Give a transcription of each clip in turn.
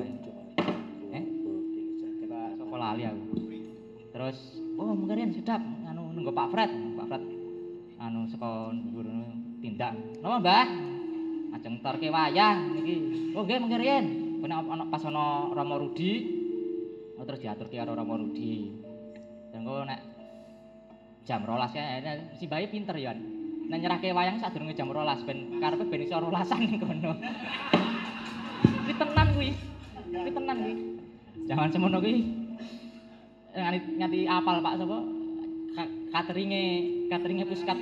sapa ya? Eh? Sapa lali aku. Terus oh mungkin sedap anu nunggu Pak Fred, Pak Fred anu saka dhuwur tindak. Napa, Mbah? Ajeng torke wayang niki. Oh nggih mengke riyen. Ana pas ana Rama Rudi. Oh, terus diaturke karo Rama Rudi. Dan kok nek jam 12 ya si bayi pinter ya. Nek nyerahke wayang sadurunge jam 12 ben karepe ben iso 12-an ning kono. Kuwi tenan kuwi. Kuwi tenan kuwi. Jangan semono kuwi. Nganti apal Pak sapa? Cateringe, cateringe puskat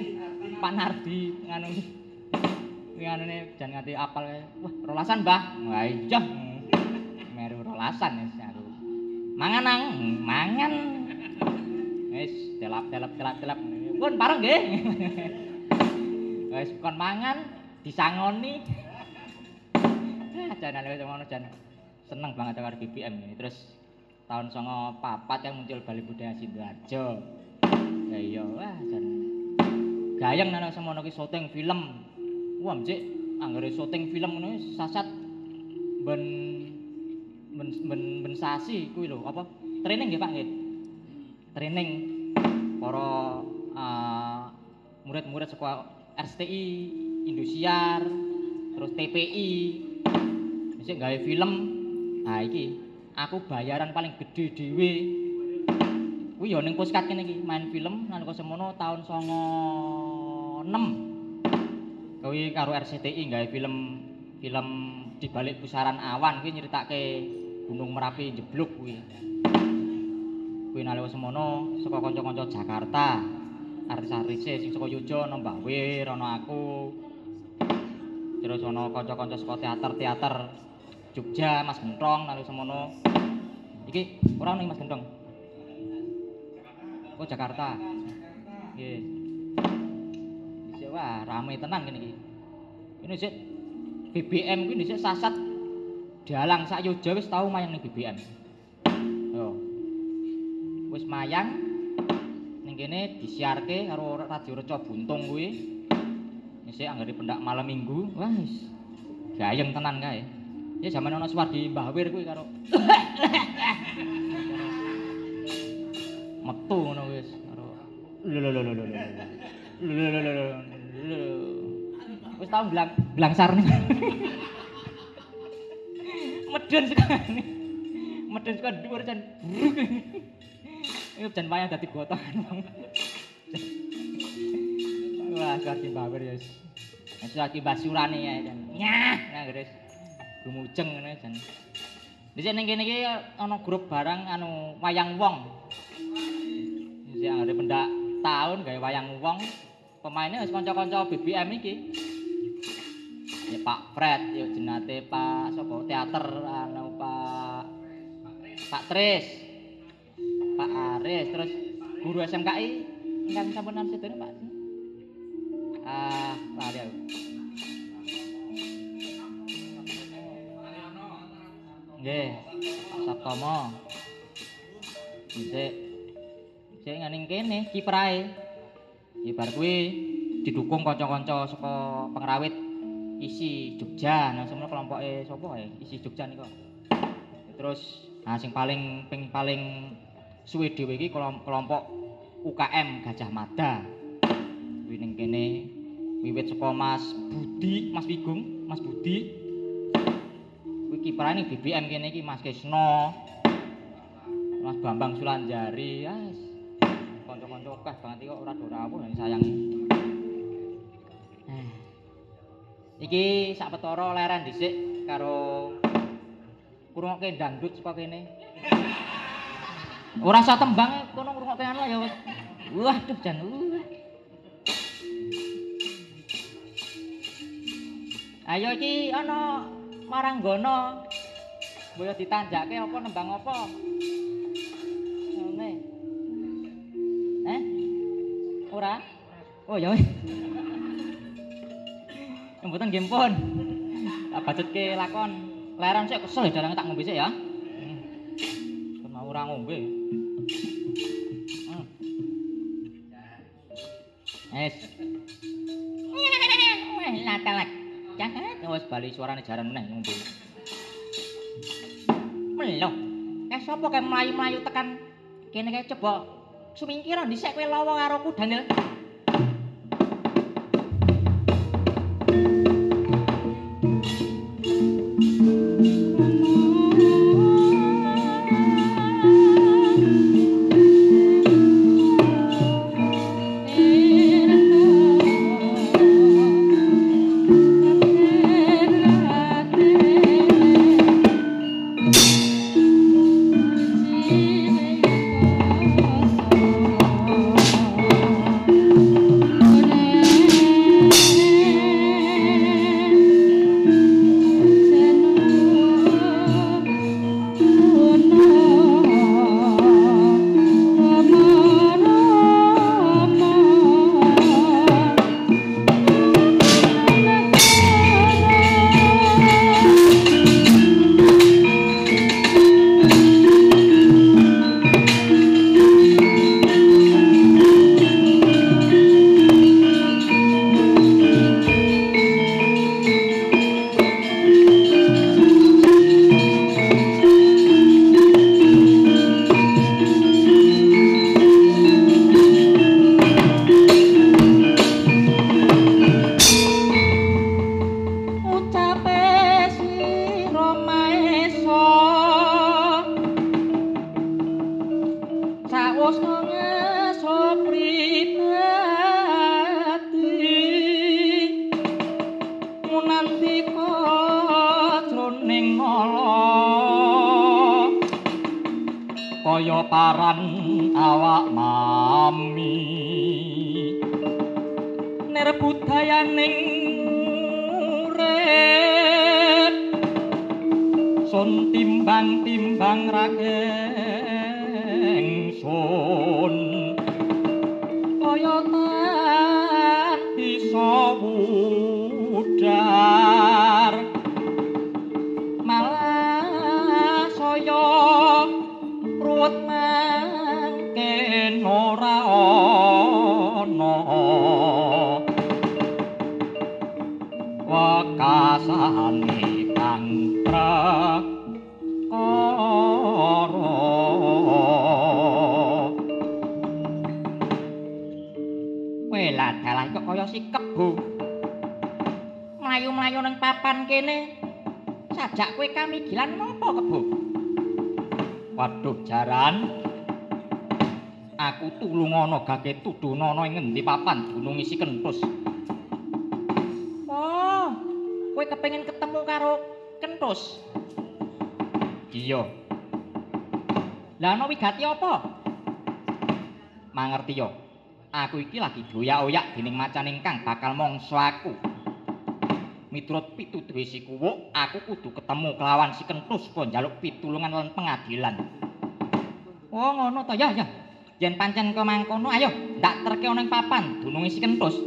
Pak Nardi nganu. Kuwi anune jan nganti apal wah rolasan Mbah. Wah iya. Meru rolasan wis aku. Mangan nang. Mangan. Wis delap delap delap delap. Pun pareng nggih. Wis kon mangan disangoni. Jan ana ngono jan seneng banget karo BBM ini terus tahun songo papat yang muncul Bali Budaya Sidoarjo ya iya wah jan gayeng nang semono ki syuting film Wah, Cik, anggere syuting film ngono sasat ben ben ben, ben sasi kuwi lho, apa? Training nggih, Pak nggih. Training para uh, murid-murid sekolah RSTI, Indosiar, terus TPI. Sik gawe film. Nah, iki aku bayaran paling gede dhewe. Kuwi ya ning puskat kene iki, main film nalika semono taun 96. kuwi karo RCTI gawe film film di balik pusaran awan kuwi nyeritake Gunung Merapi jeblok kuwi. Kuwi nalika semono saka kanca-kanca Jakarta. Artis-artis sing saka Yojo ana Mbah Wir, ana aku. Terus ana kanca-kanca saka teater-teater Jogja, Mas Gentong nalika semono. Iki ora ning Mas Gentong. Oh Jakarta. Nggih. wah rame tenan kene iki. Ini sik BBM kuwi dhisik sasat dalang sak Yoja wis tau mayang ning BBM. Yo. Wis mayang ning kene disiarke karo Radio Reca Buntung kuwi. Isik anggere pendak malam Minggu. Wah gayeng tenan kae. Ya zaman ana Suwardi Mbah Wir kuwi karo metu ngono wis karo lho lho lho lho lho lho lho wis tau blang blangsar nih medun sekali medun suka dhuwur jan jan payah dadi gotongan wah Suwardi Mbah Wir ya Suwardi Mbah Surane ya jan nyah nah geres gumujeng ngene jan Dhisik ning kene iki ana grup barang anu wayang wong. Dhisik arep pendak tahun gawe wayang wong. Pemainnya wis kanca-kanca BBM iki. Ya Pak Fred, ya jenate Pak sapa teater anu Pak Pak Tris. Pak Aris terus guru SMKI ingkang sampun nan sedene Pak. Ah, lali aku. Nggih, Saptomo. Dhisik. Dhisik nganing kene kiprahe. Ibar kuwi didukung kanca-kanca saka pengrawit isi Jogja. Nah, semono kelompoke sapa ya? Isi Jogja nika. Terus nah sing paling ping paling suwe dhewe iki kelompok UKM Gajah Mada. Kuwi ning kene wiwit saka Mas Budi, Mas Wigung, Mas Budi. Kuwi kiprane BBM kene iki Mas Krisno. Mas Bambang Sulanjari. Ya kanca-kanca akeh banget iki kok ora ora apa sayang. Eh. Iki sak petara leren dhisik karo kurungokke dangdut saka kene. Ora usah tembang kono ngrungokke anu ya wis. Waduh jan. Ayo iki ana maranggono. Boyo ditanjake apa nembang apa? Ngene. Eh? Ora? Oh ya wis. Nggih pun. Tak bacutke lakon. Leren sik kesel ya dalang tak ngombe sik ya. Hmm. Mau ora ngombe. Es. Wah, latalak. Jangan wis bali suarane jaran meneh ngombe. Meloh. Eh sapa kae mlayu-mlayu tekan kene kae coba sumingkira dhisik kowe lawa karo ku Daniel. Gage tuduna ana ing ngendi papan gunung isi kentus. Oh, kowe kepengin ketemu karo kentus? Iya. Lah ana wigati apa? Mangerti yo. Aku iki lagi doyak-oyak dening macan ingkang bakal mangsa aku. Miturut pitutur si kuwuk, aku kudu ketemu kelawan si kentus kok njaluk pitulungan lan pengadilan. Oh, ngono to ya, ya. Yen pancen kok mangkono ayo ndak terke ana papan dununge si kentus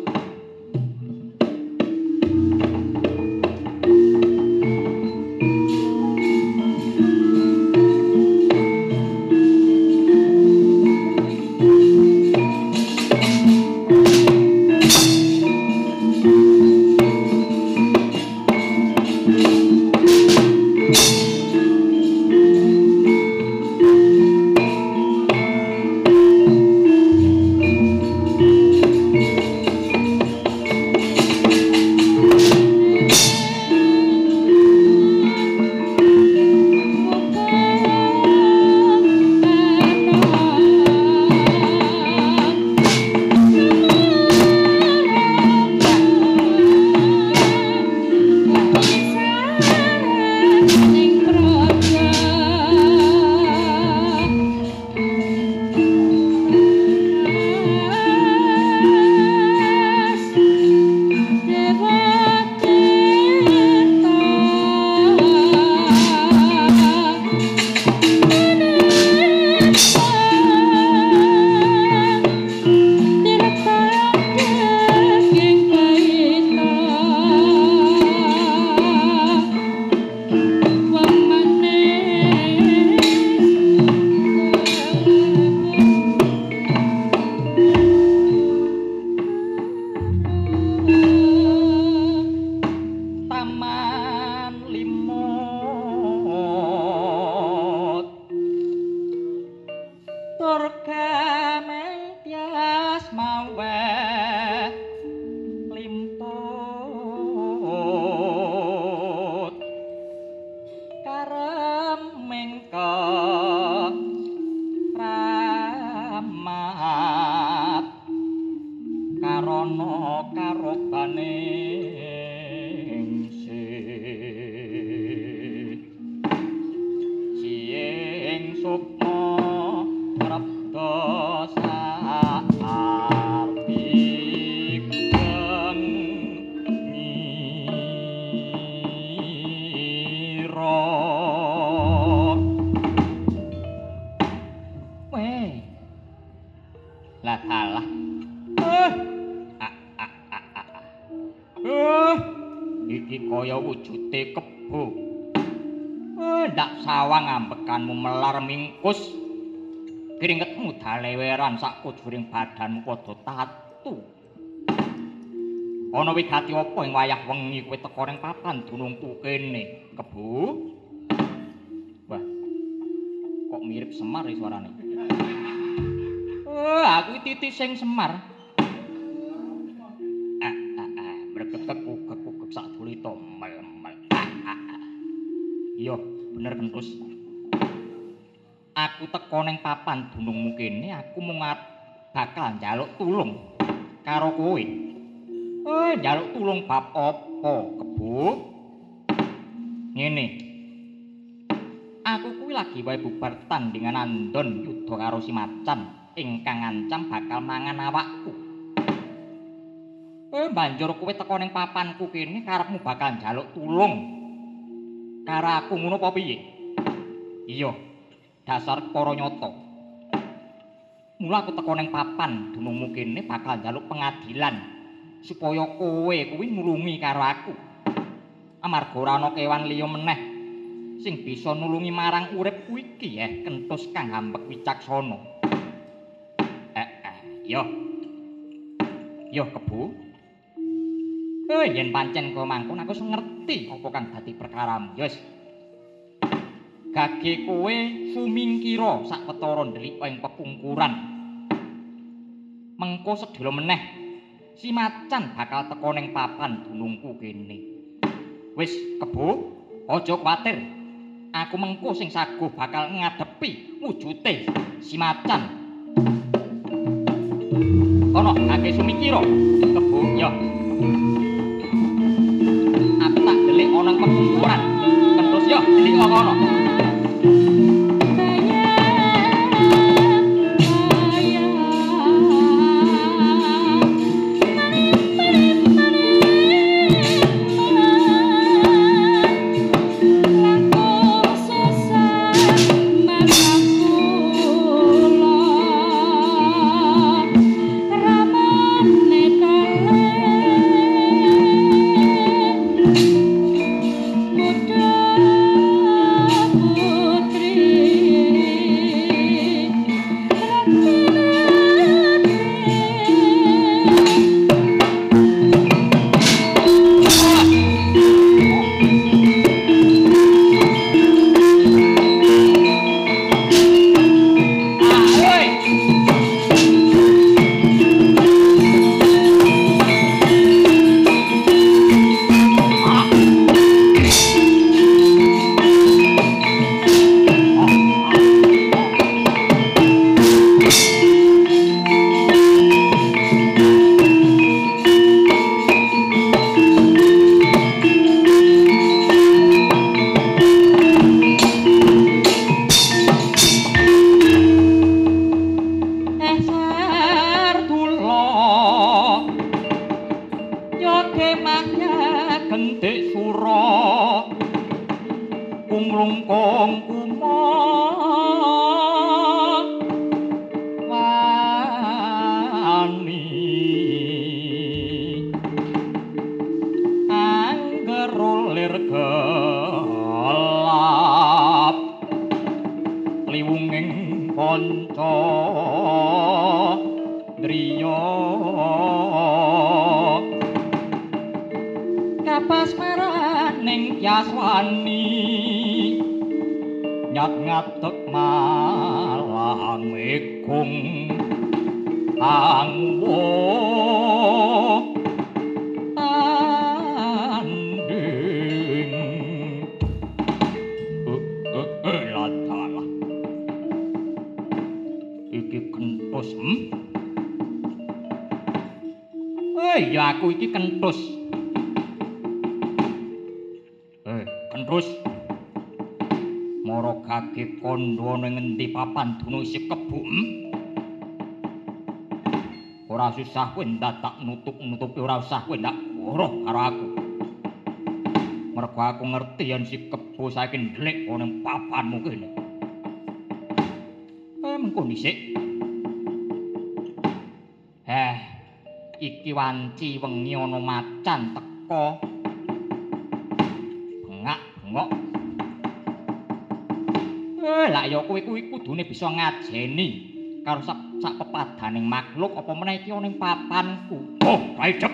daleweran sak kujuring badanmu padha tatu. Ana wigati apa ing wayah wengi kowe teko ning papan dunungku kene? Kebu? Wah kok mirip semar iki suarane? Oh aku titik sing semar. Ah ah ah berketek kukek kukek sak tulito mel mel ah ah ah. Iya bener kentus aku teko ning papan gunungmu kene aku mung bakal njaluk tulung karo kowe. Eh, njaluk tulung bab apa, Kebu? Ngene. Aku kuwi lagi wae bubar tandingan andon yudha karo si macan ingkang ngancam bakal mangan awakku. Eh, banjur kowe teko ning papanku kene karepmu bakal njaluk tulung karo aku ngono apa piye? Iya. Dasar para nyata. Mula aku teko ning papan dunungmu kene bakal njaluk pengadilan supaya kowe kuwi nulungi karo aku. Amarga ora ana kewan liya meneh sing bisa nulungi marang uripku iki ya kentus kang hambek wicaksana. Eh, eh, yo. Yo kebu. Eh, yen pancen kowe mangkon aku ngerti apa kang dadi perkaramu. Yos. Gage kowe sumingkira sak petara ndelik ing pepungkuran. Mengko sedhela meneh si macan bakal teko ning papan dunungku kene. Wis kebo aja kuwatir. Aku mengko sing saguh bakal ngadepi wujute si macan. Ana gage sumingkira? Kebo ya aku tak delik ana pepungkuran. Kentus ya delik ana Mara Ora susah kowe ndadak nutup-nutupi ora usah kowe ndak ora karo aku. Mergo aku ngerti yen si kebu saiki ndelik ana papanmu kene. Eh mengko dhisik. Eh iki wanci wengi ana macan teko. Bengak bengok. Eh lak ya kowe kuwi kudune bisa ngajeni karo sak sak pepadaning makhluk apa meneh iki ana ing papanku. Oh, raidep.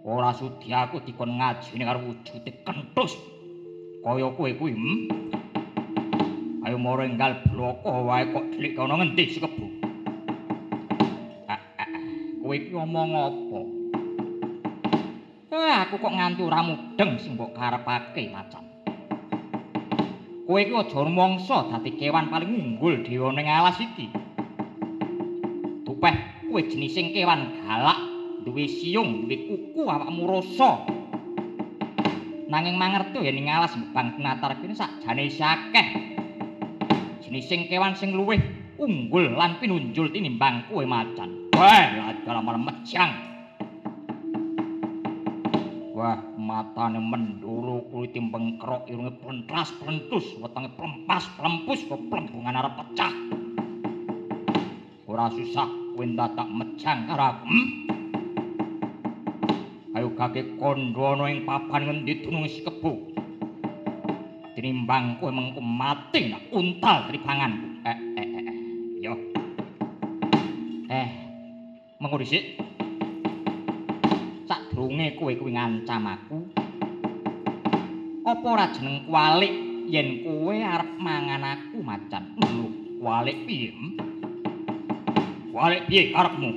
Ora sudi aku dikon ngajeni karo wujude kentus kaya kowe kuwi. Hmm? Ayo mara enggal bloko wae kok delik kono ngendi si kebu. Ah, ah, ah. Kowe iki ngomong apa? Eh, aku kok nganti ora mudeng sing mbok karepake macan. Kowe iki aja rumangsa dadi kewan paling unggul dewa ning alas iki. Tupeh kowe jenising kewan galak, duwe siung, duwe kuku awakmu rasa. Nanging mangerto yen ing alas mbang tenatar kene sakjane akeh. Jenising kewan sing luwih unggul lan pinunjul tinimbang kowe macan. Wah, dalam mejang. Wah, matane menduru kuwi timbeng krok irunge plentras plentus wetenge plempas plempus kok plembungan arep pecah. Ora susah kowe ndadak mejang karo aku. Hmm? Ayo gage kandha ana ing papan ngendi dunung si kebu. Tinimbang kowe mengko mati nak untal tripangan. Eh eh eh. eh. Yo. Eh. Mengko dhisik. Kowe kuwi ngancam aku? Apa ora jeneng kwalik yen kowe arep mangan aku macan. Lho kwalik piye kwalik piye karepmu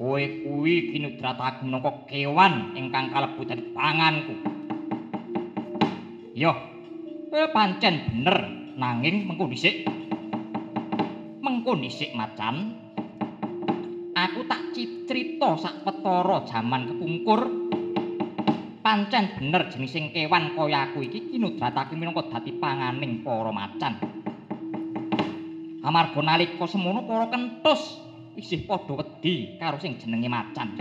kowe kuwi kinudrataku minangka kewan ingkang kalebu dadi panganku. Yo eh pancen bener nanging mengko dhisik. Mengko dhisik macan aku tak citrita sak petara jaman kepungkur. Pancen bener jenising kewan kaya aku iki kinudratake minangka dadi panganing para macan. Amarga nalika semono para kentus isih padha wedi karo sing jenenge macan.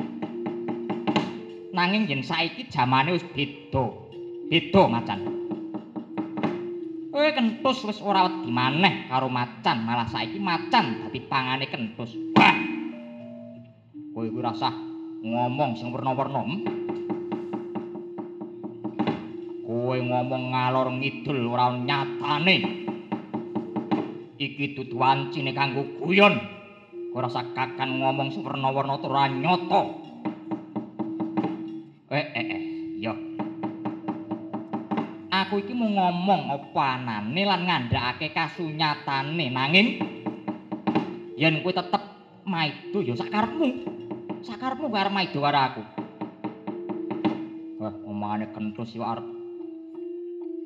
Nanging yen saiki jamane wis beda beda macan. Kowe kentus wis ora wedi maneh karo macan malah saiki macan dadi pangane kentus kowe kuwi rasah ngomong sing werna-werna. Hmm? Kowe ngomong ngalor ngidul ora nyatane. Iki dudu wancine kanggo guyon. Kowe rasa kakan ngomong sing werna-werna ora nyata. Eh eh eh, yo. Aku iki mau ngomong apa anane lan ngandhakake kasunyatane nanging yen kowe tetep maido ya sakarepmu. Sakarepmu karo arep maido karo aku. Wah, omongane kentus yo arep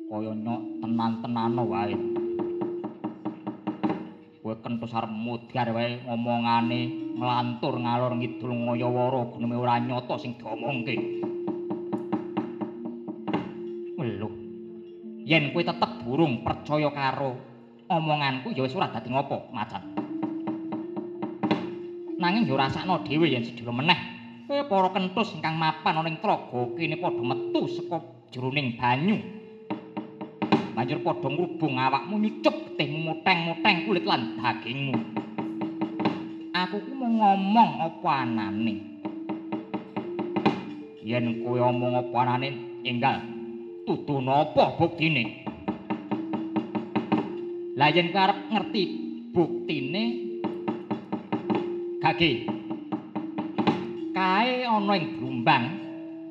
kaya nyok tenan-tenano wae. Kowe kentus arep mudhar wae ngomongane nglantur ngalor ngidul ngayawara guneme ora nyata sing diomongke. Lho. Yen kowe tetep burung percaya karo omonganku ya wis ora dadi ngopo, macan. Nanging yo rasakno dhewe yen sedhela meneh. Eh para kentus ingkang mapan ana ing tlaga kene padha metu saka jroning banyu. Banjur padha ngrubung awakmu nyucup getihmu muteng-muteng kulit lan dagingmu. Aku ku mau ngomong apa anane? Yen kowe omong apa anane enggal. Tutu napa buktine? Lah yen kowe arep ngerti buktine Gage. Kae ana ing Blumbang.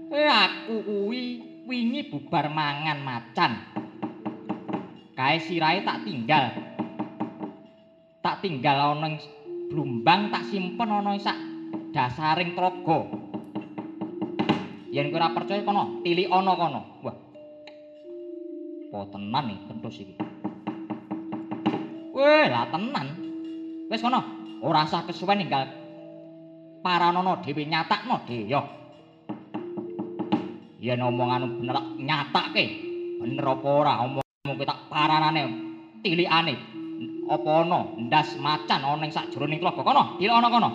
Eh aku kuwi wingi bubar mangan macan. Kae sirahe tak tinggal. Tak tinggal ana ing Blumbang tak simpen ana sak dasaring tlaga. Yen kowe ora percaya kono, tilik ana kono. Wah. Po tenan iki kentus iki. Weh, lah tenan. Wis kono. Ora usah kesuwen ninggal. Paranana dhewe nyatakno dhewe yen omongan bener nyatake bener apa ora? Omongmu tak paranane tilikane. Apa ana ndas macan ana ning sakjeroning tlaga kono? Dilok ana kono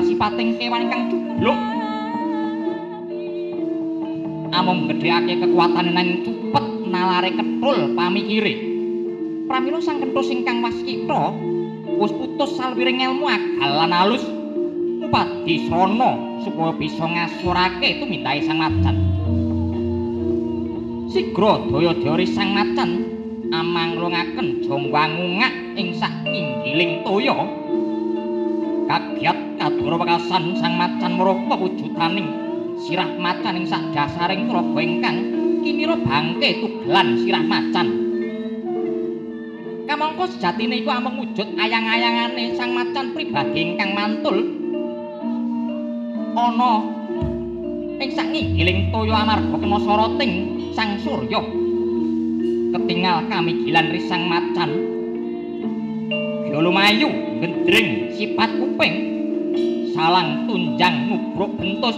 sipating kewan ingkang cubluk. Amung gedheake kekuatan nang cupet nalare ketul pamikire. Pramila sang kentus ingkang waskita wis putus salwiring ilmu akal lan alus upadi sono supaya bisa ngasurake tumintahe sang macan. Sigra daya-daya sang macan amanglungaken jongwangungak ing sak inggiling toya. Kagiat kadura pekasan sang macan marupa wujutaning sirah macan ing sak dasaring praga ingkang kinira bangke tugelan sirah macan. Kamangka sejatine iku amung wujud ayang-ayangane sang macan pribadi ingkang mantul ana ing sak ngigiling toya amarga kena soroting sang surya. Ketingal kamigilan risang macan. Yolumayu gendring sifat kuping salang tunjang nubruk bentus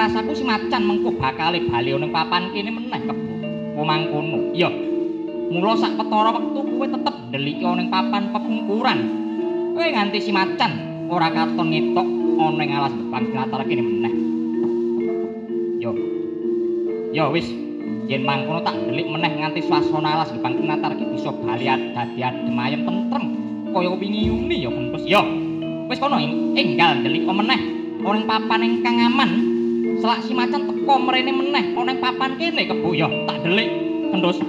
bayune risang matan bakale bali ning papan kene meneh kebo. Omangkono. Iya. Mula sak petara wektu kowe tetep ndeliki ning papan pepungkuran. Kowe nganti si macan ora katon ngetok ana ing alas depan latar kene meneh. Yo. Yo wis. Yen mangkono tak ndelik meneh nganti swasana alas depan latar ki bisa bali dadi adem ayem tentrem kaya wingi yuni ya kentus. Yo. Wis kono enggal ndelik meneh ana ing papan ingkang aman. Selak si macan teko mrene meneh. Ana papan kene keboyo tak delik terus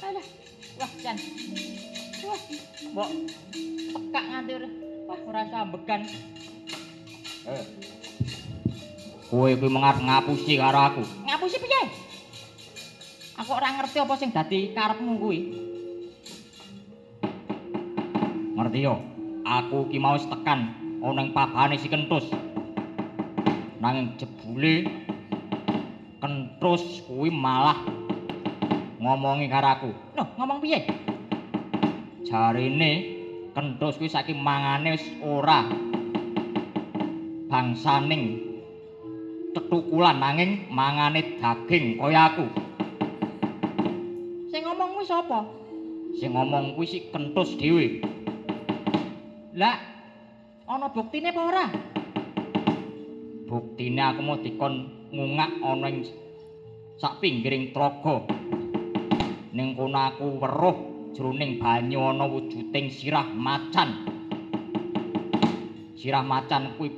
Aduh. Wah, Jan. Wah, mbok pekak nganti. Wah, ora sambegan. Eh. Kowe kuwi mengarep ngapusi karo aku. Ngapusi piye? Aku ora ngerti apa sing dadi karepmu kuwi. Ngerti yo. Aku ki mau tekan ana ing pabane si Kentus. Nanging jebule Kentus kuwi malah ngomongi karo aku. Loh, ngomong piye? Jarine Kentus kuwi saiki mangane wis ora bangsaning tetukulan nanging mangane daging kaya aku. Sing ngomong kuwi sapa? Sing ngomong kuwi si Kentus dhewe. Lah, ana buktine apa ora? Buktine aku mau dikon ngungak ana ing sak pinggiring tlaga. Ning kono aku weruh jroning banyu ana wujuding sirah macan. Sirah macan kuwi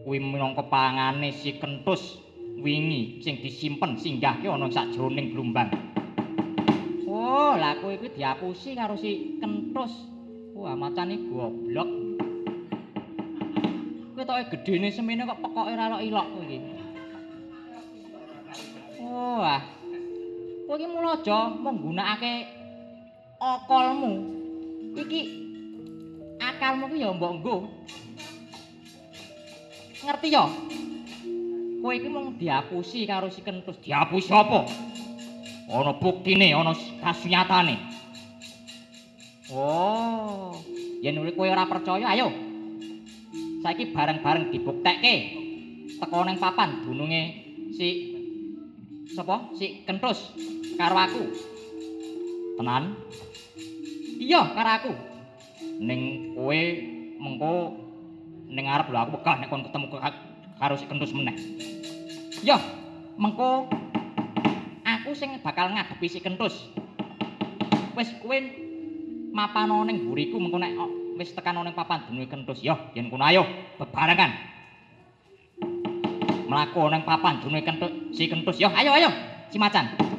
kuwi minangka pangane si kentus wingi sing disimpen singgahke ana sakjroning blumbang. Oh, lah kowe kuwi diapusi karo si kentus. Wah, macan iki goblok. Kowe toke gedene semene kok pekoke ora ilok kowe iki. Oh, ah. Kowe iki mula aja menggunakake akalmu. Iki akalmu ku ya mbok nggo. ngerti ya? Kowe iki mung diapusi karo si kentus. Diapusi apa? Ana buktine, ana kasunyatane. Oh, yen kowe ora percaya, ayo. Saiki bareng-bareng dibuktekke. Teko ning papan dununge si sapa? Si kentus karo aku. Tenan? Iya, karo aku. Ning kowe mengko ning arep lho aku wegah nek kon ketemu karo si kentus meneh. Yo, mengko aku sing bakal ngadepi si kentus. Wis kowe mapano ning mburiku mengko nek wis tekan ning papan dununge kentus. Yo, yen kono ayo bebarengan. Mlaku ning papan dununge kentus si kentus. Yo, ayo ayo. Si macan.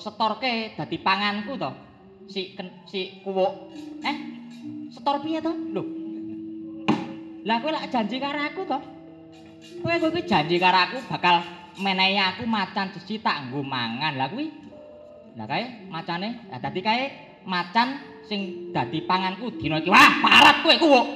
Setorke dadi panganku to. Si si kuwuk. Eh, setor piye to? Lho. Lah kowe lak janji karo aku to? Kowe iki janji karo aku bakal menehi aku macan jesi tak nggo mangan. Lah kuwi. Lah kae macane, lah dadi kae macan sing dadi panganku dina iki. Wah, parat kowe kuwuk.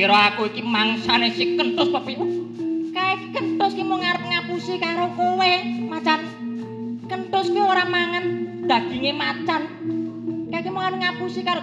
Dikira aku iki mangsane si kentus pepi. Kae kentus ki mau ngarep ngapusi karo kowe, macan. Kentus ki ora mangan daginge macan. Kae ki mau ngarep ngapusi karo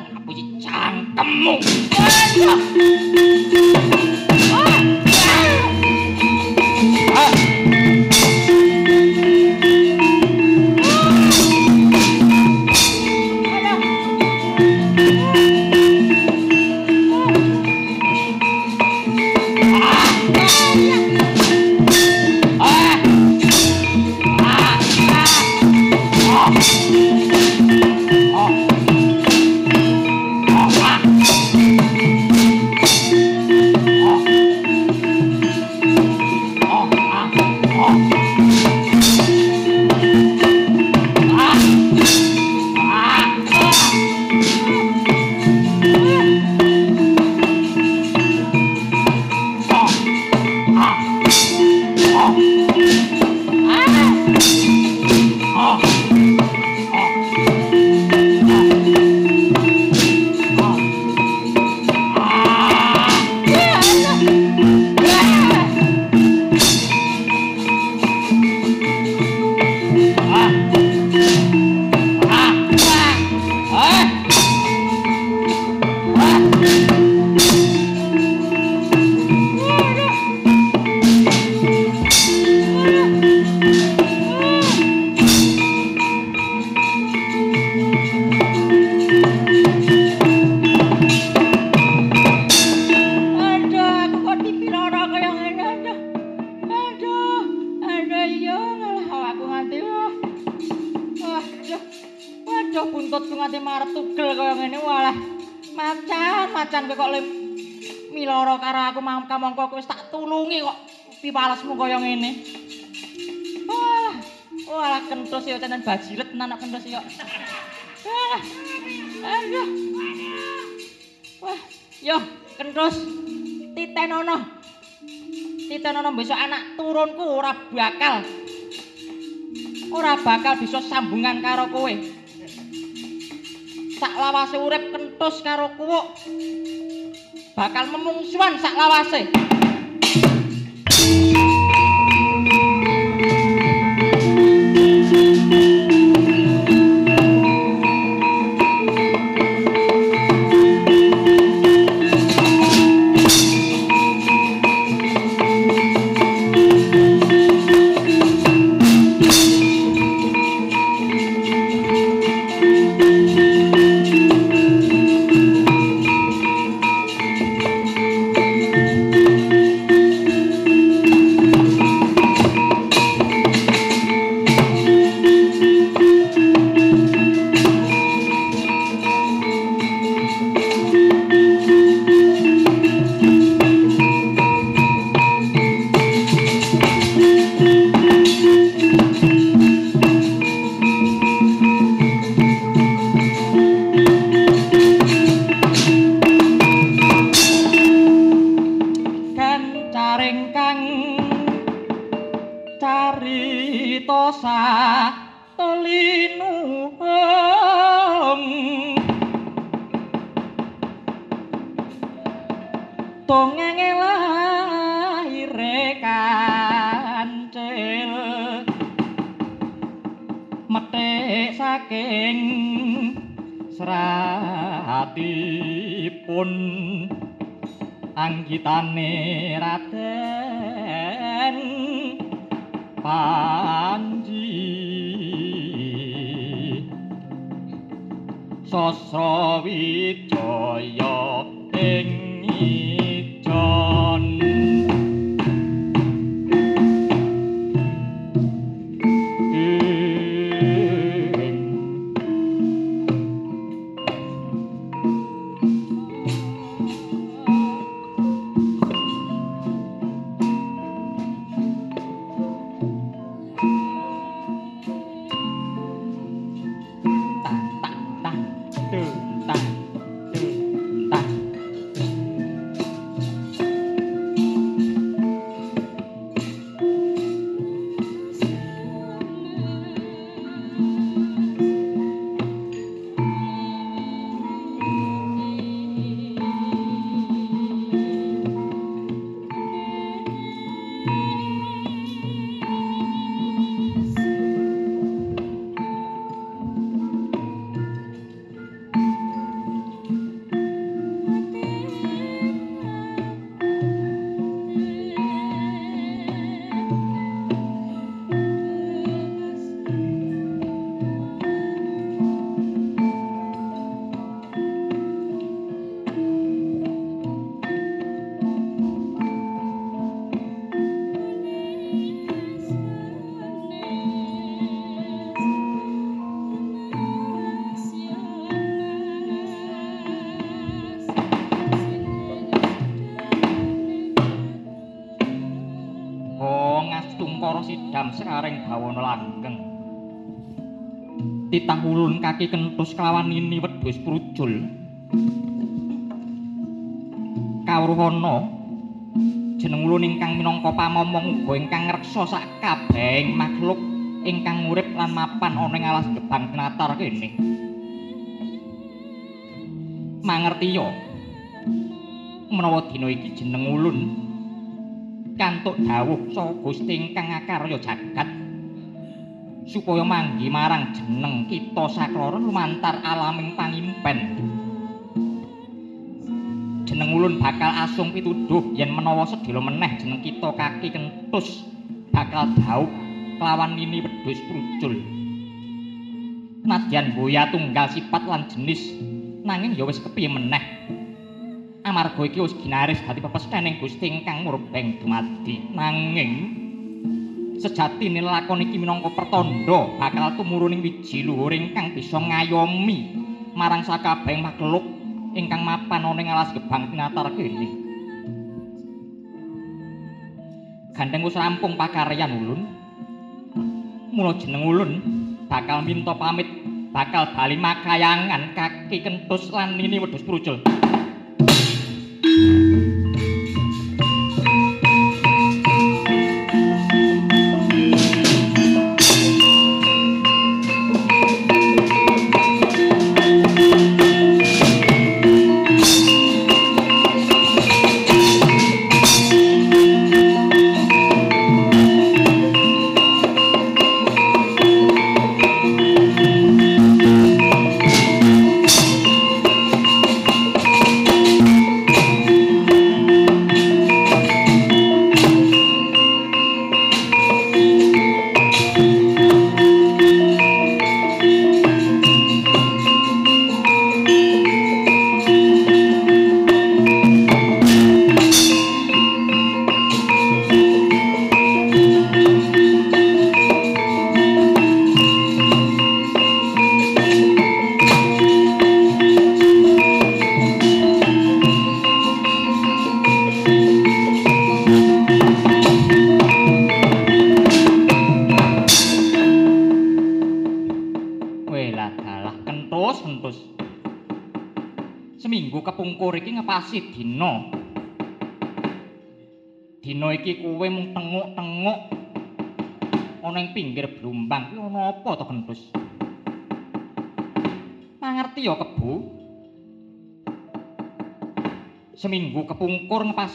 pipalasmu kaya ngene. Wah, wah kentus ya tenan bajilet tenan anak kentus ya. Wah. Aduh. Wah, yo kentus titenono. Titenono besok anak turunku ora bakal ora bakal bisa sambungan karo kowe. Sak lawase urip kentus karo kuwuk bakal memungsuan sak lawase. Kentus kelawan ini wedhus prujul. Kawruhana jeneng ulun ingkang minangka pamomong uga ingkang ngreksa sak kabehing makhluk ingkang urip lan mapan ana ing alas gebang tinatar kene. Mangertiya menawa dina iki jeneng ulun kantuk dawuh saka Gusti ingkang akarya jagat supaya manggi marang jeneng kita sakloron lumantar alaming pangimpen. Jeneng ulun bakal asung pituduh yen menawa sedhela meneh jeneng kita kaki kentus bakal dawuh kelawan ini wedhus prujul nadyan boya tunggal sifat lan jenis nanging ya wis kepiye meneh. Amarga iki wis ginaris dadi pepesthening Gusti ingkang murbeng dumadi nanging sejatine lakon iki minangka pertanda bakal tumuruning wiji luhur ingkang bisa ngayomi marang sakabehing makhluk ingkang mapan ana ing alas gebang tinatar kene. Gandeng wis rampung pakaryan ulun. Mula jeneng ulun bakal minta pamit bakal bali makayangan kaki kentus lan ini wedhus prucul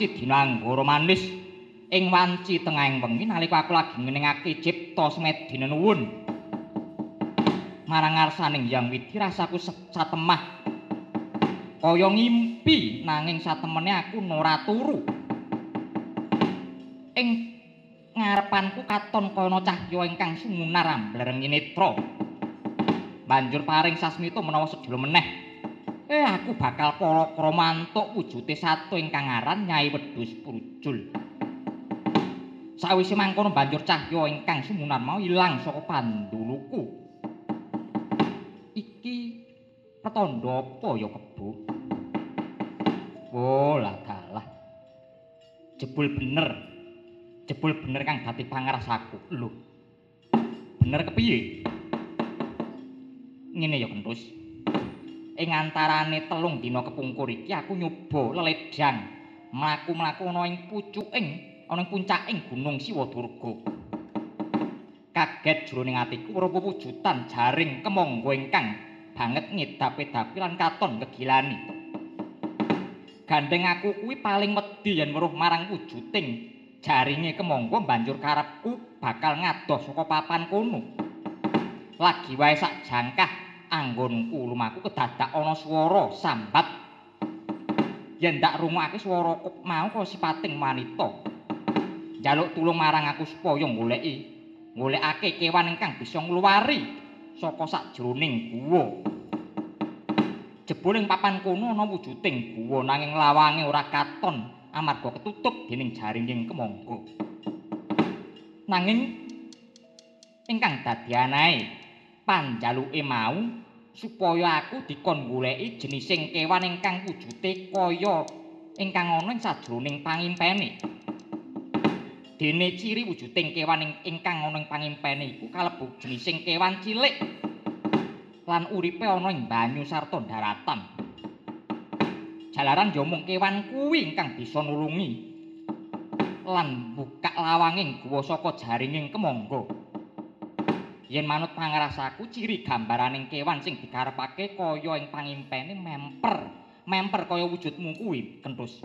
kepungkur ngepasi dina anggara manis. Ing wanci tengahing wengi nalika aku lagi ngeningake cipta semedina nuwun. marang ngarsaning Hyang Widi rasaku satemah. Kaya ngimpi nanging satemene aku ora turu. Ing ngarepanku katon kaya cahya ingkang sumunar amblareng netra banjur paring sasmita menawa sedhela meneh eh aku bakal kala mantuk wujute satu ingkang aran Nyai Wedhus Prujul sawise mangkono banjur cahya ingkang sumunar mau ilang saka panduluku iki petanda apa ya kebo Oh, lah. Jebul bener. Jebul bener kang dadi pangrasaku. Lho. Bener kepiye? Ngene ya, Kentus. Ing antarane telung dina kepungkur iki aku nyoba leledang mlaku-mlaku ana ing pucuking, ana ing puncaking Gunung Siwadurga. Kaget jroning atiku weruh wujudan jaring kemangga ingkang banget ngedap-edapi lan katon kegilani. gandeng aku kuwi paling wedi yen weruh marang wujuding jaringe kemangga banjur karepku bakal ngadoh saka papan kono. Lagi wae sak jangkah anggonku lumaku kedadak ana swara sambat. Yen ndak rungokake swara mau kok sipating wanita. Jaluk tulung marang aku supaya goleki golekake kewan ingkang bisa ngluwari saka sakjroning guwa. jebul ing papan kono ana wujuding guwa nanging lawange ora katon amarga ketutup dening jaringing kemangga nanging ingkang dadi anae panjaluke mau supaya aku dikon goleki jenising kewan ingkang wujude kaya ingkang ana ing sajroning pangimpene dene ciri wujuding kewan ingkang ana ing pangimpene iku kalebu jenising kewan cilik lan uripe ana ing banyu sarta daratan. Jalaran yo kewan kuwi ingkang bisa nulungi lan buka lawanging guwa saka jaringing kemangga. Yen manut pangrasaku ciri gambaraning kewan sing dikarepake kaya ing pangimpene memper, memper kaya wujudmu kuwi, Kentus.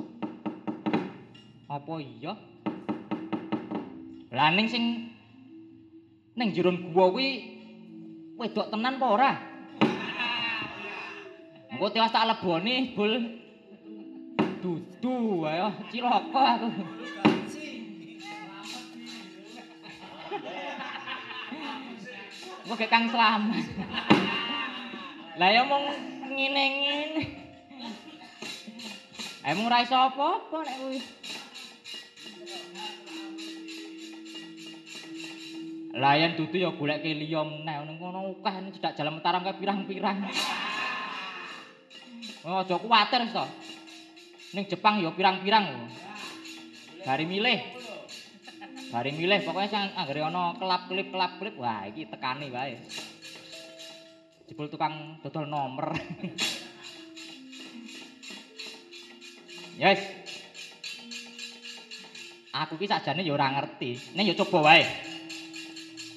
Apa iya? Lah ning sing ning jero guwa kuwi wedok tenan apa ora? Engko tewas tak lebone, Bul. Dudu ayo cilaka aku. Engko Kang Slamet. Lah ya mung ngene-ngene. Emang ora iso apa-apa nek kuwi. Layan dudu ya goleke liya meneh ning kono akeh cedak jalan mataram kaya pirang-pirang. Oh, aja kuwatir to. Ning Jepang ya pirang-pirang. Bari milih. Bari milih pokoknya sing anggere ana kelap-kelip kelap-kelip wah iki tekani wae. Jebul tukang dodol nomor. yes. Aku ki sakjane ya ora ngerti. Ning ya coba wae.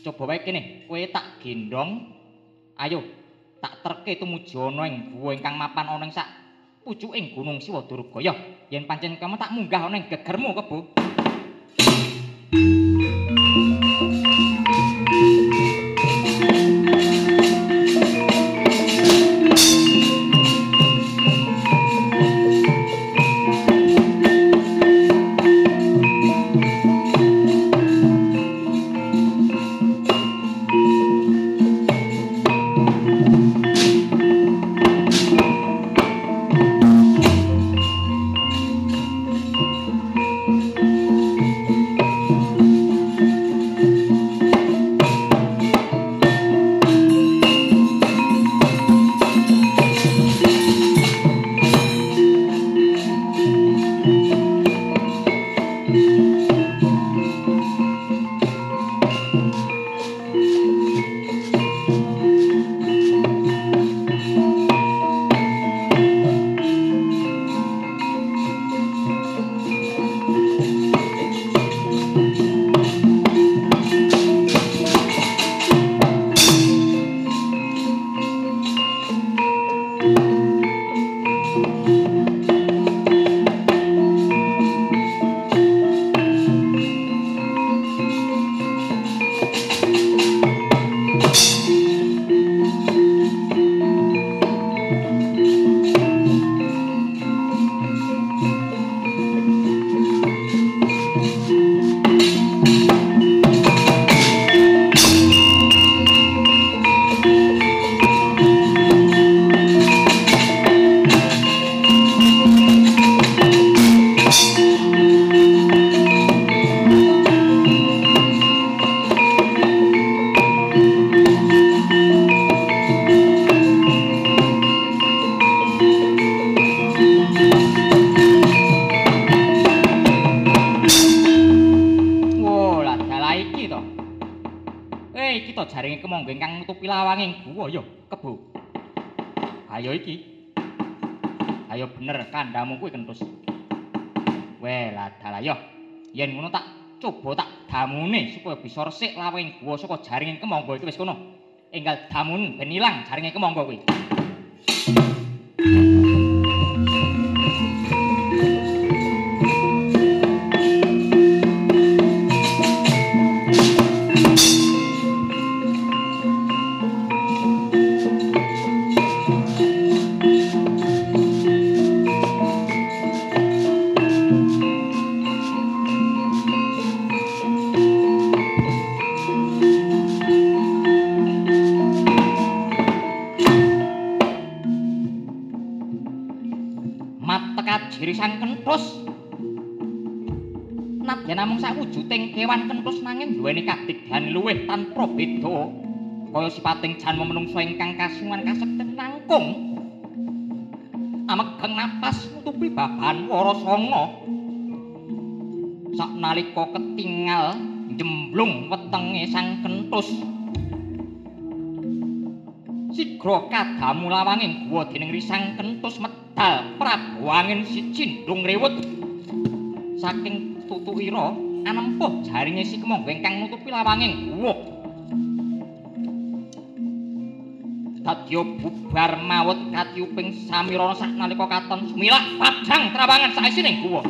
coba wae kene kowe tak gendong ayo tak terke tumuju ana ing guwa ingkang mapan ana ing sak pucuking gunung Siwadurga ya yen pancen kamu tak munggah ana ing gegermu kebo iki. Ayo bener kandhamu kuwi kentus. Weh, ladal ayo. Yen ngono tak coba tak damune supaya bisa resik lawanging guwa saka jaringing kemangga iki wis kono. Enggal damun ben ilang jaringing kemangga kuwi. Nanging duweni kadigdahan luwih tanpa beda. Kaya sipating jan menungsa ingkang kasungan kasekten nangkung. Amegeng napas nutupi babahan wara sanga. Saknalika ketingal jemblung wetenge sang kentus. Sigra kadamu lawanging guwa dening risang kentus medal Prabu angin siji ndung rewut saking tutuira anempuh jaringe si kemangga ingkang nutupi lawanging guwa dadya bubar mawut katiuping samirana saknalika katon. Sumilak padhang trawangan saisining guwa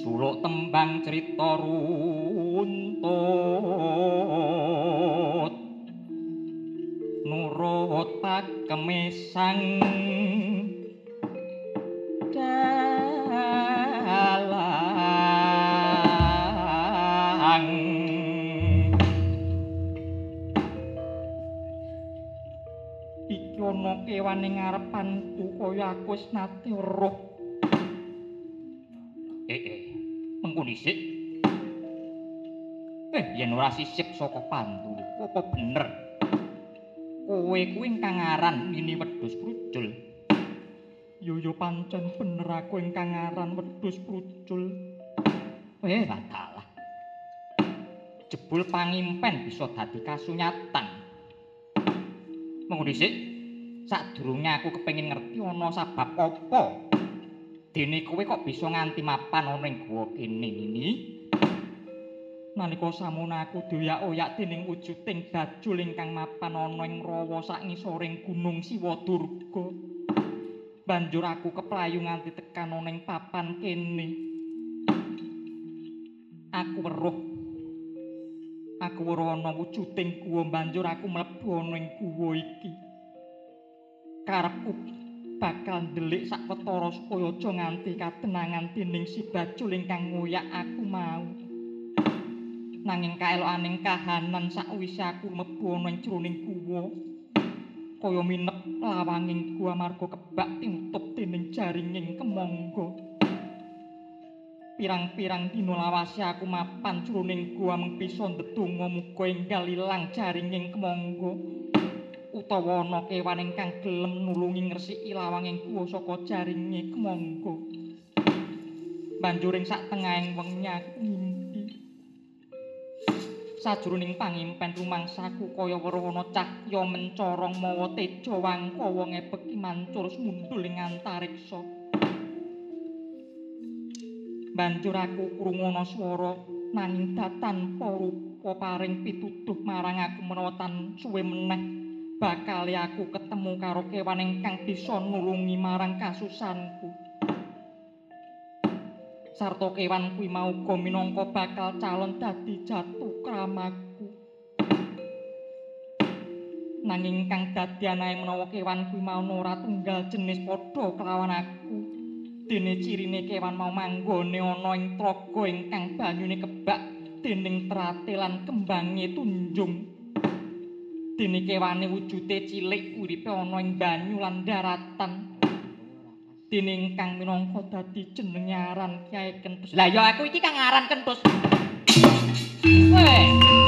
suluk tembang cerita runtut. Nurut pak kemesang dalang. Iki ana kewan ing ngarepanku kaya aku wis nate roh sisip saka pandu. Apa bener? Kowe kuwi ingkang aran Mini Wedhus Prucul. Yo yo pancen bener aku ingkang aran Wedhus Prucul. Eh, wadalah. Jebul pangimpen bisa dadi kasunyatan. Monggo dhisik. Sadurunge aku kepengin ngerti ana sebab apa. Dene kowe kok bisa nganti mapan ana ning guwa kene ini? nalika samuna aku doyak-oyak dening wujuding bajul ingkang mapan ana ing rawa sak ngisoring gunung Siwa Durga. Banjur aku keplayu nganti tekan ning papan kene. Aku weruh. Aku weruh ana wujuding guwa banjur aku mlebu ana ing guwa iki. Karepku bakal ndelik sakwetara supaya aja nganti katenangan dening si bacul ingkang ngoyak aku mau. Nanging kaelokaning kahanan sakwise aku mlebu ana ing jroning guwa, kaya minep lawanging gua marga kebak tinutup dening jaringing kemangga. Pirang-pirang dina lawase aku mapan jroning gua mung bisa ndedonga muga enggal ilang jaringing kemangga. Utawa ana kewan ingkang gelem nulungi ngresiki lawanging guwa saka jaringe kemangga. Banjuring sak tengahing wengi. Sajroning pangimpen rumangsaku kaya weruh cahya mencorong mawa teja wangkawa ngepeki mancur mundul ing antariksa. Banjur aku krungu ana swara nanging datan rupa paring pituduh marang aku menawa tan suwe meneh bakal aku ketemu karo kewan ingkang bisa nulungi marang kasusanku. Sarta kewan kuwi mau uga minangka bakal calon dadi jatuh kramaku. Nanging kang dadi anae menawa kewan kuwi mau ora tunggal jenis padha kelawan aku. Dene cirine kewan mau manggone ana ing tlaga ingkang banyune kebak dening tratelan kembange tunjung. Dene kewane wujude cilik uripe ana ing banyu lan daratan. Dene ingkang minangka dadi jenenge aran Kyai Kentus lah ya aku iki kang aran Kentus weh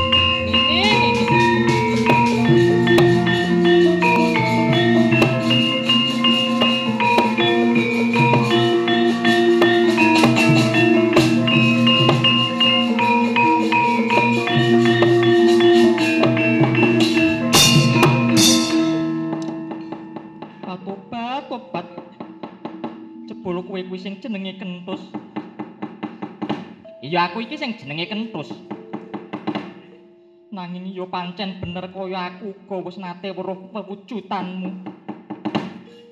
aku iki sing jenenge kentus. Nanging ya pancen bener kaya aku uga wis nate weruh pewujudanmu.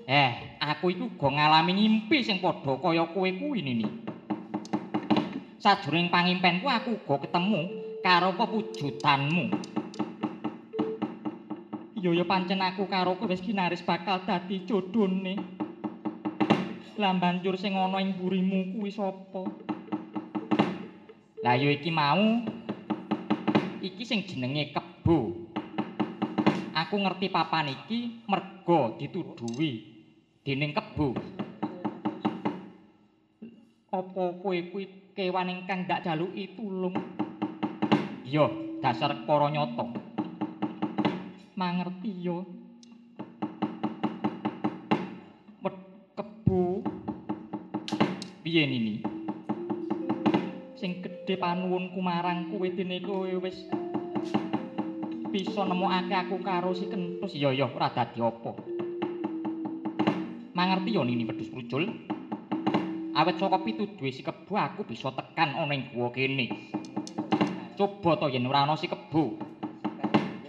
Eh, aku iku uga ngalami ngimpi sing padha kaya kowe kuwi nini. Sajroning pangimpenku aku uga ketemu karo pewujudanmu. Iya ya pancen aku karo kowe wis ginaris bakal dadi jodhone. Lah banjur sing ana ing burimu kuwi sapa? Lah ya iki mau. Iki sing jenenge kebo. Aku ngerti papan iki merga dituduhi dening kebo. Apa kowe kuwi kewan ingkang ndak jaluki tulung? Iya, dasar para nyata. Mangerti ya. piye nini sing gedhe panuwunku marang kowe dene kowe wis bisa nemokake aku karo si kentus ya ya ora dadi apa. Mangerti yo nini wedhus prucul awet saka pituduhe si kebo aku bisa tekan ana ing guwa kene. Coba to yen ora ana si kebo.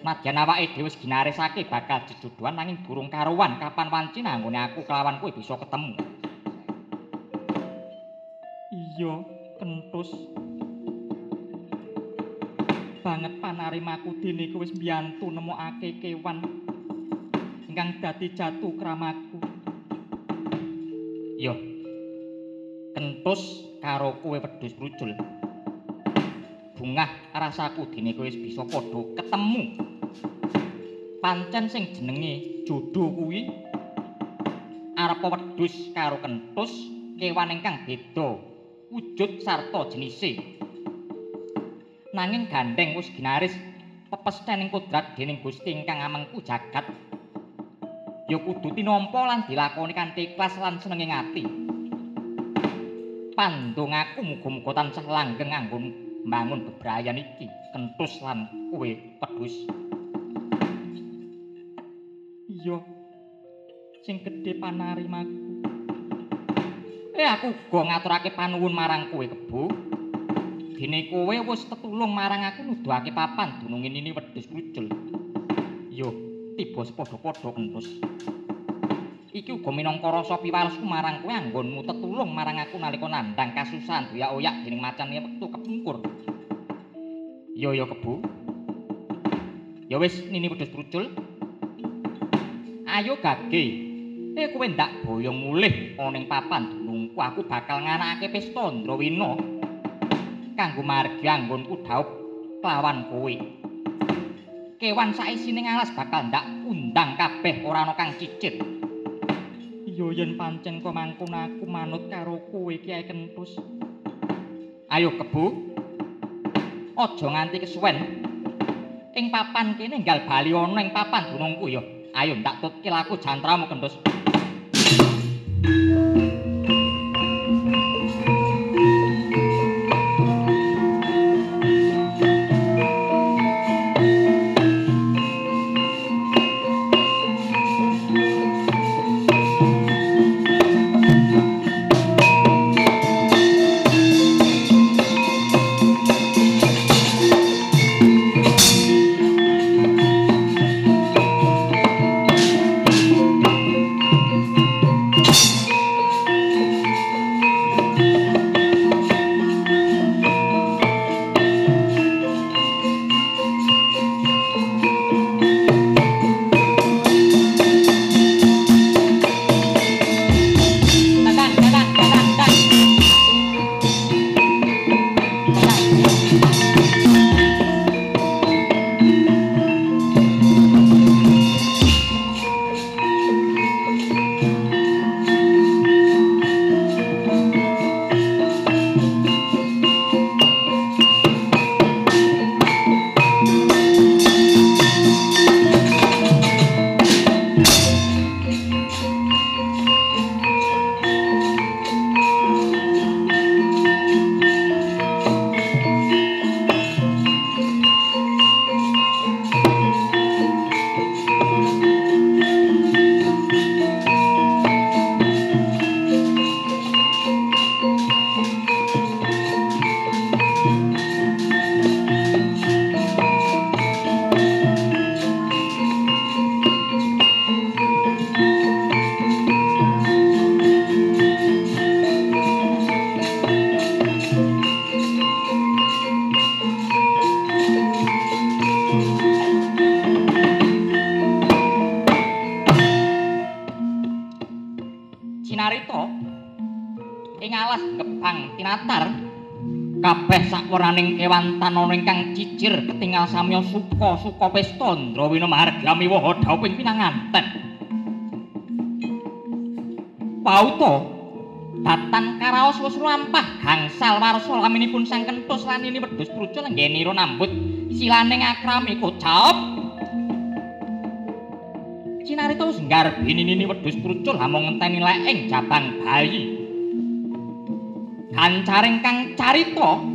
Nadyan awake dhewe wis ginarisake bakal jejodohan nanging durung karuan. Kapan wanci nanggone aku kelawan kowe bisa ketemu. iya kentus banget panarimaku dene kowe wis mbiyantu nemokake kewan. Ingkang dadi jatuh kramaku. Iya kentus karo kowe wedhus rucul bungah rasaku dene kowe wis bisa padha ketemu. Pancen sing jenenge jodoh kuwi arep wedhus karo kentus kewan ingkang beda. Wujud sarta jenise. Nanging gandeng wis ginaris pepestening kodrat dening Gusti ingkang amengku jagat. Ya kudu tinampa lan dilakoni kanthi ikhlas lan senenge ati. Pandung aku muga-muga tansah langgeng anggon mbangun bebrayan iki, kentus lan kowe pedhus. Iya. Sing gedhe panarimaku. Eh aku uga ngaturake panuwun marang kowe kebo. Dene kowe wis tetulung marang aku nuduhake papan dunung ini wedhus kucul. Yo, tiba sepadha-padha kentus. iki uga minangka rasa piwalesku marang kowe anggonmu tetulung marang aku nalika nandhang kasusahan ya oyak dening macan wektu kepungkur. Yo yo kebu. Ya wis nini wedhus trucul. Ayo gage. Eh kowe ndak boyong mulih ana papan dunungku aku bakal nganakake pesta Ndrawina. Kanggo margi anggonku dhaup kelawan kowe. Kewan saisining alas bakal ndak undang kabeh ora ana kang cicit. Iya yen pancen kok mangkon aku manut karo kowe Kiai Kentus. Ayo kebu. Aja nganti kesuwen. Ing papan kene enggal bali ana ing papan gunungku ya. Ayo ndak tutke laku jantramu Kentus. Tanana ingkang cicir ketingal samya suka-suka pesta Ndrawina Margami waha dhauping pinanganten. Pauto datan karaos wis lampah gangsal warsa laminipun sang kentus lan ini wedhus trucul nggenira nambut silaning akrami kocap. Cinarita wis ngarbini wedhus trucul amung ngenteni lek ing jabang bayi. Kancaring kang carita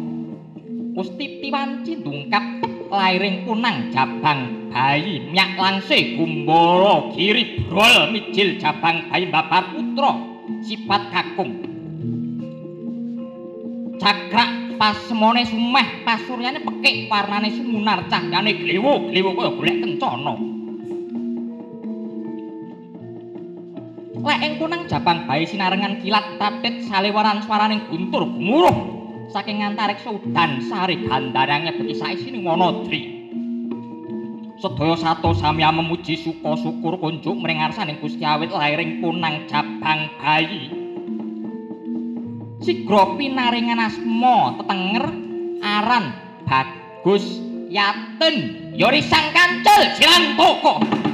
Gusti Piwanci dungkap lairing kunang jabang bayi nyak langse gumbara giri brol mijil jabang bayi babar putra sifat kakung. Cakrak pasemone sumeh pasuryane pekik warnane sumunar cahyane gliwu gliwu kaya golek kencana. Lek ing kunang jabang bayi sinarengan kilat tatit salewaran swaraning guntur gumuruh saking antarik sudan sari gandarange bekisa isine monodri sedaya sato samya memuji suka syukur kunjuk mring ngarsaning Gusti awit lairing punang jabang bayi. Sigra pinaringan asma tetenger aran bagus yaten. Yori sang kancil jilang toko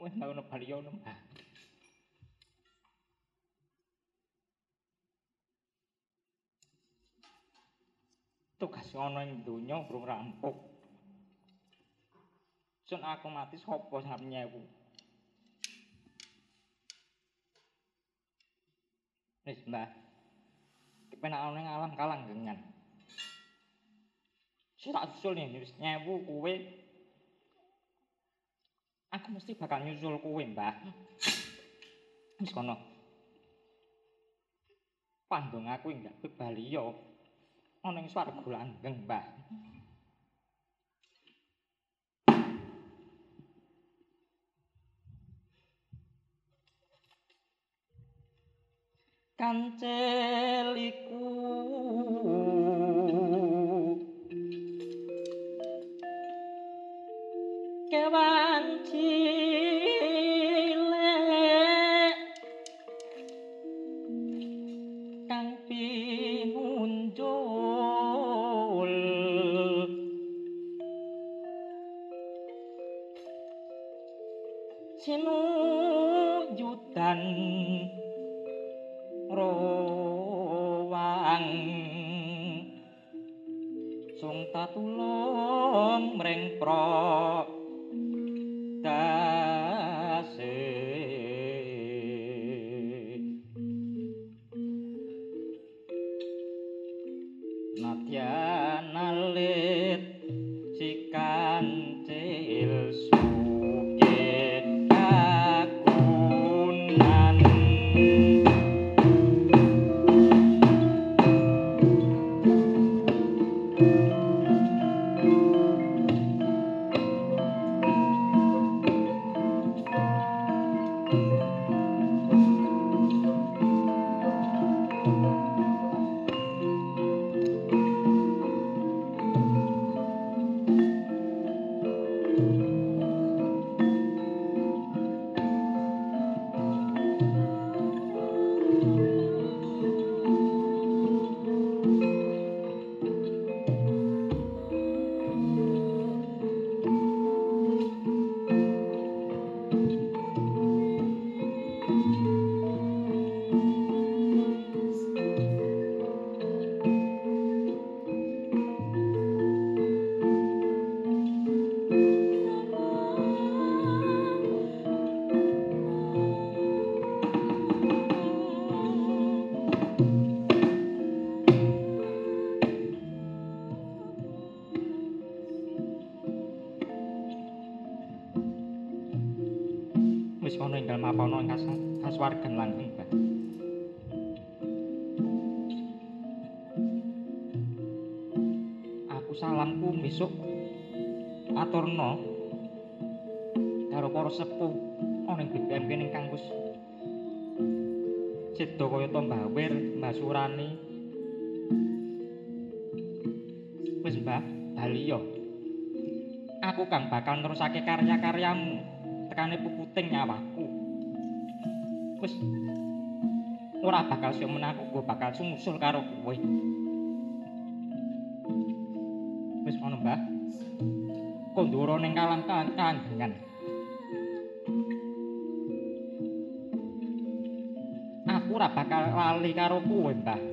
Wis ngono bali yo Mbah. Tugas ana ing donya urung rampung. Sun aku mati sapa arep nyewu? Wis Mbah. Kepenak ana alam kalang gengan. Sing tak usul nih wis nyewu kowe. Aku mesti bakal nyusul kowe, Mbah. Wis kono. Pandong aku enggak bebaliyo. Ana ing swarga langgeng, Mbah. Kanceliku nadyan alit sikancil sugih kang bakal nerusake karya-karyamu tekane puputing nyawaku. Wis ora bakal sing menaku, gue bakal sumusul karo kowe. Wis ngono, Mbah. Kondoro ning kalam kanggengan. Aku ora bakal lali karo kowe, Mbah.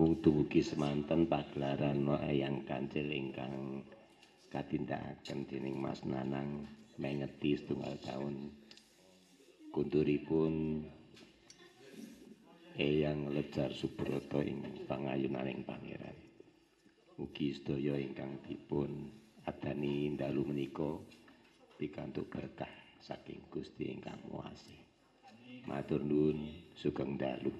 Namung dumugi semanten pagelaran wayang kancil ingkang katindakaken dening Mas Nanang mengeti setunggal tahun kunturipun Eyang Lejar Subroto ing pangayunaning pangeran. Mugi sedaya ingkang dipun adani dalu menika pikantuk berkah saking Gusti ingkang Muasi. Matur nuwun sugeng dalu.